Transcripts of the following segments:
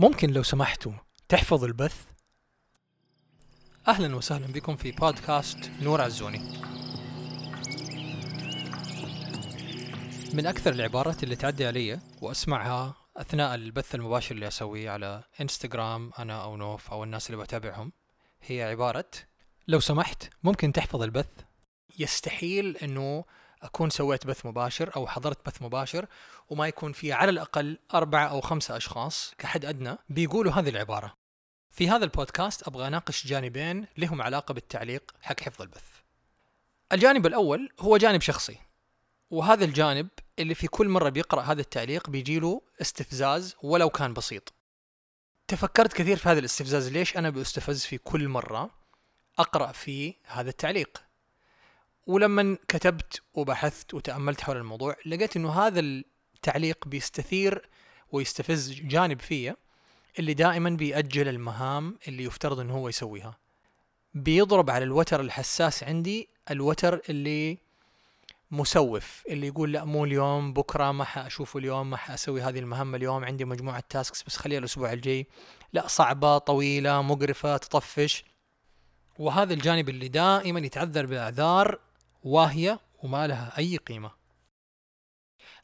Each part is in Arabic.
ممكن لو سمحتوا تحفظوا البث؟ أهلا وسهلا بكم في بودكاست نور عزوني من أكثر العبارات اللي تعدي علي وأسمعها أثناء البث المباشر اللي أسويه على إنستغرام أنا أو نوف أو الناس اللي بتابعهم هي عبارة لو سمحت ممكن تحفظ البث يستحيل أنه أكون سويت بث مباشر أو حضرت بث مباشر وما يكون في على الأقل أربعة أو خمسة أشخاص كحد أدنى بيقولوا هذه العبارة. في هذا البودكاست أبغى أناقش جانبين لهم علاقة بالتعليق حق حفظ البث. الجانب الأول هو جانب شخصي وهذا الجانب اللي في كل مرة بيقرأ هذا التعليق بيجيله استفزاز ولو كان بسيط. تفكرت كثير في هذا الاستفزاز ليش أنا بأستفز في كل مرة أقرأ في هذا التعليق؟ ولما كتبت وبحثت وتأملت حول الموضوع لقيت إنه هذا التعليق بيستثير ويستفز جانب فيا اللي دائما بيأجل المهام اللي يفترض إنه هو يسويها. بيضرب على الوتر الحساس عندي الوتر اللي مسوف اللي يقول لا مو اليوم بكرة ما حأشوفه اليوم ما حأسوي هذه المهمة اليوم عندي مجموعة تاسكس بس خليها الأسبوع الجاي. لا صعبة طويلة مقرفة تطفش. وهذا الجانب اللي دائما يتعذر باعذار واهية وما لها أي قيمة.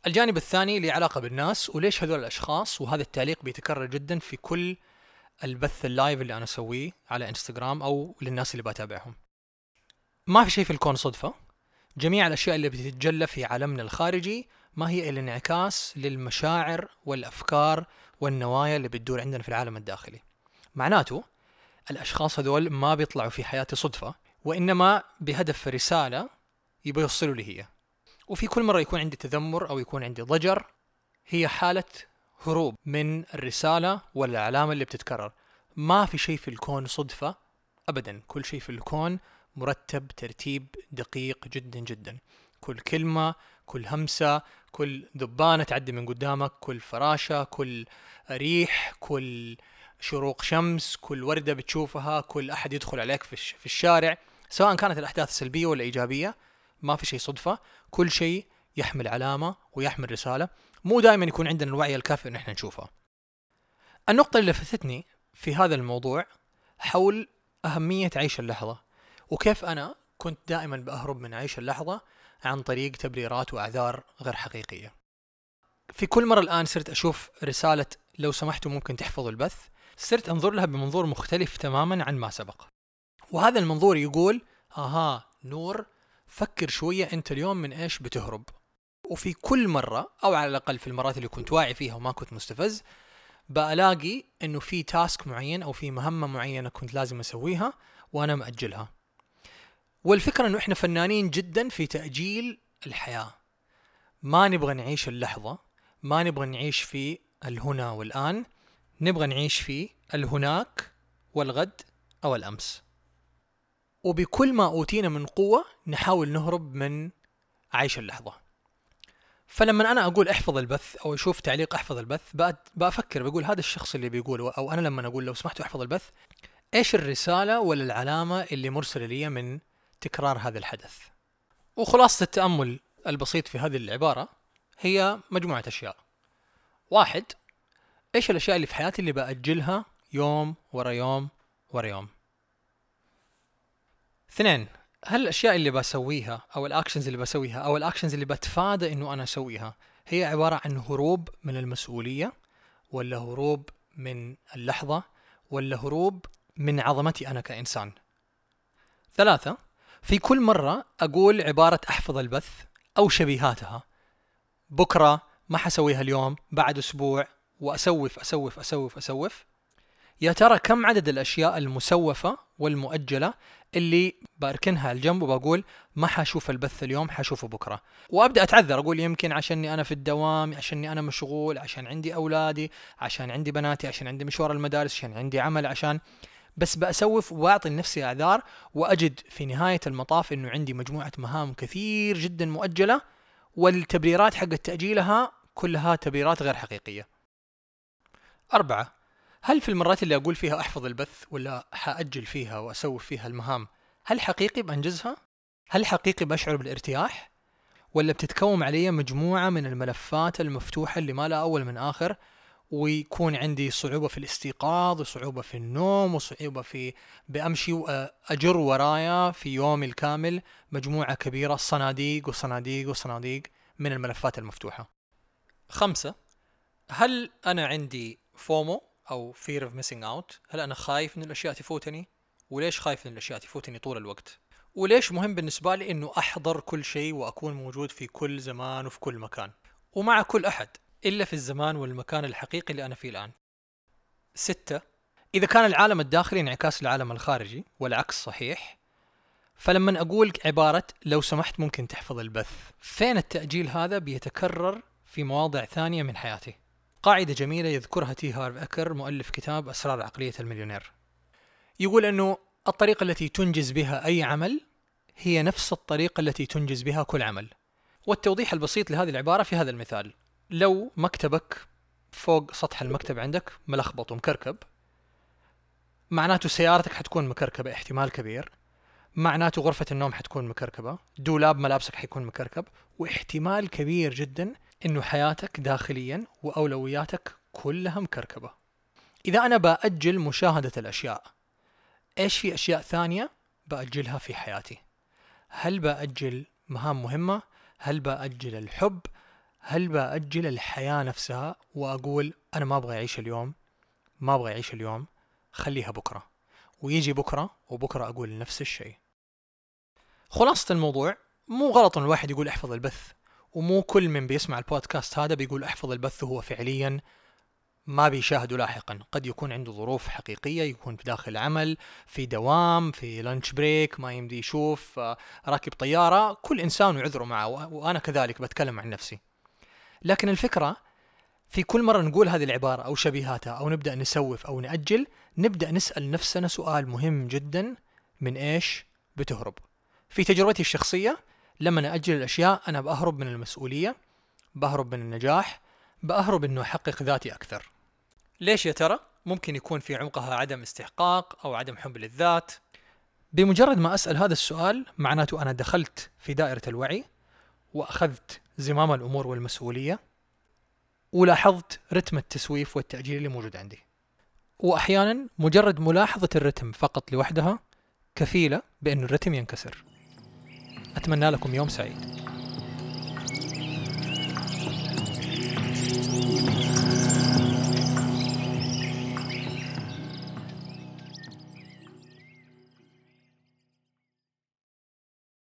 الجانب الثاني اللي علاقة بالناس وليش هذول الأشخاص وهذا التعليق بيتكرر جدا في كل البث اللايف اللي أنا أسويه على إنستغرام أو للناس اللي بتابعهم. ما في شيء في الكون صدفة. جميع الأشياء اللي بتتجلى في عالمنا الخارجي ما هي إلا انعكاس للمشاعر والأفكار والنوايا اللي بتدور عندنا في العالم الداخلي. معناته الأشخاص هذول ما بيطلعوا في حياتي صدفة وإنما بهدف رسالة يبغى يوصلوا لي هي. وفي كل مرة يكون عندي تذمر أو يكون عندي ضجر هي حالة هروب من الرسالة والعلامة اللي بتتكرر. ما في شيء في الكون صدفة أبدا. كل شيء في الكون مرتب ترتيب دقيق جدا جدا. كل كلمة كل همسة كل ذبانة تعدي من قدامك كل فراشة كل ريح كل شروق شمس كل وردة بتشوفها كل أحد يدخل عليك في الشارع سواء كانت الأحداث سلبية ولا إيجابية. ما في شيء صدفة كل شيء يحمل علامة ويحمل رسالة. مو دائما يكون عندنا الوعي الكافي إن إحنا نشوفها النقطة اللي لفتتني في هذا الموضوع حول أهمية عيش اللحظة وكيف أنا كنت دائما بأهرب من عيش اللحظة عن طريق تبريرات وأعذار غير حقيقية. في كل مرة الآن صرت أشوف رسالة لو سمحتوا ممكن تحفظوا البث صرت أنظر لها بمنظور مختلف تماما عن ما سبق. وهذا المنظور يقول آها نور فكر شوية أنت اليوم من إيش بتهرب. وفي كل مرة أو على الأقل في المرات اللي كنت واعي فيها وما كنت مستفز بلاقي إنه في تاسك معين أو في مهمة معينة كنت لازم أسويها وأنا مأجلها. والفكرة إنه إحنا فنانين جدا في تأجيل الحياة. ما نبغى نعيش اللحظة ما نبغى نعيش في الهنا والآن نبغى نعيش في الهناك والغد أو الأمس. وبكل ما أوتينا من قوة نحاول نهرب من عيش اللحظة. فلما أنا أقول احفظ البث أو أشوف تعليق احفظ البث بأفكر بقول هذا الشخص اللي بيقول أو أنا لما أقول لو سمحتوا احفظ البث إيش الرسالة ولا العلامة اللي مرسلة لي من تكرار هذا الحدث؟ وخلاصة التأمل البسيط في هذه العبارة هي مجموعة أشياء. واحد إيش الأشياء اللي في حياتي اللي بأجلها يوم ورا يوم ورا يوم؟ اثنين هل الأشياء اللي بسويها أو ال actions اللي بسويها أو ال actions اللي بتفادى إنه أنا أسويها هي عبارة عن هروب من المسؤولية ولا هروب من اللحظة ولا هروب من عظمتي أنا كإنسان؟ ثلاثة في كل مرة أقول عبارة أحفظ البث أو شبيهاتها بكرة ما حسويها اليوم بعد أسبوع وأسوف أسوف أسوف أسوف يا ترى كم عدد الأشياء المسوفة والمؤجلة اللي بركنها الجنب وبقول ما حشوف البث اليوم حشوفه بكرة. وأبدأ أتعذر أقول يمكن عشاني أنا في الدوام عشاني أنا مشغول عشان عندي أولادي عشان عندي بناتي عشان عندي مشوار المدارس عشان عندي عمل عشان بس بأسوف وأعطي لنفسي أعذار وأجد في نهاية المطاف أنه عندي مجموعة مهام كثير جدا مؤجلة والتبريرات حق تأجيلها كلها تبريرات غير حقيقية. أربعة. هل في المرات اللي أقول فيها أحفظ البث ولا حأجل فيها وأسوف فيها المهام هل حقيقي بأنجزها؟ هل حقيقي بشعر بالارتياح؟ ولا بتتكوم علي مجموعة من الملفات المفتوحة اللي ما لها أول من آخر ويكون عندي صعوبة في الاستيقاظ وصعوبة في النوم وصعوبة في بأمشي وأجر ورايا في يومي الكامل مجموعة كبيرة صناديق وصناديق وصناديق من الملفات المفتوحة خمسة هل أنا عندي فومو أو fear of missing out. هل أنا خايف من الأشياء تفوتني؟ وليش خايف من الأشياء تفوتني طول الوقت؟ وليش مهم بالنسبة لي إنه أحضر كل شيء وأكون موجود في كل زمان وفي كل مكان؟ ومع كل أحد إلا في الزمان والمكان الحقيقي اللي أنا فيه الآن. ستة إذا كان العالم الداخلي انعكاس العالم الخارجي والعكس صحيح فلما أقول عبارة لو سمحت ممكن تحفظ البث. فين التأجيل هذا بيتكرر في مواضع ثانية من حياتي؟ قاعدة جميلة يذكرها تي هارف أكر مؤلف كتاب أسرار عقلية المليونير. يقول أنه الطريقة التي تنجز بها أي عمل هي نفس الطريقة التي تنجز بها كل عمل. والتوضيح البسيط لهذه العبارة في هذا المثال. لو مكتبك فوق سطح المكتب عندك ملخبط ومكركب معناته سيارتك حتكون مكركبة احتمال كبير. معناته غرفة النوم حتكون مكركبة. دولاب ملابسك حيكون مكركب. واحتمال كبير جدا إنه حياتك داخليا وأولوياتك كلها مكركبة إذا أنا بأجل مشاهدة الأشياء إيش في أشياء ثانية بأجلها في حياتي؟ هل بأجل مهام مهمة؟ هل بأجل الحب؟ هل بأجل الحياة نفسها؟ وأقول أنا ما أبغى أعيش اليوم ما أبغى أعيش اليوم خليها بكرة. ويجي بكرة وبكرة أقول نفس الشيء. خلاصة الموضوع مو غلط إن الواحد يقول احفظ البث. ومو كل من بيسمع البودكاست هذا بيقول أحفظ البث وهو فعليا ما بيشاهده لاحقا. قد يكون عنده ظروف حقيقية يكون في داخل عمل في دوام في لانش بريك ما يمدي يشوف آه، راكب طيارة. كل إنسان وعذره معه وأنا كذلك بتكلم عن نفسي. لكن الفكرة في كل مرة نقول هذه العبارة أو شبيهاتها أو نبدأ نسوف أو نأجل نبدأ نسأل نفسنا سؤال مهم جدا من إيش؟ بتهرب. في تجربتي الشخصية لما نأجل الأشياء أنا بأهرب من المسؤولية بهرب من النجاح بأهرب أنه أحقق ذاتي أكثر. ليش يا ترى؟ ممكن يكون في عمقها عدم استحقاق أو عدم حب للذات. بمجرد ما أسأل هذا السؤال معناته أنا دخلت في دائرة الوعي وأخذت زمام الأمور والمسؤولية ولاحظت رتم التسويف والتأجيل اللي موجود عندي. وأحيانا مجرد ملاحظة الرتم فقط لوحدها كفيلة بأن الرتم ينكسر. أتمنى لكم يوم سعيد.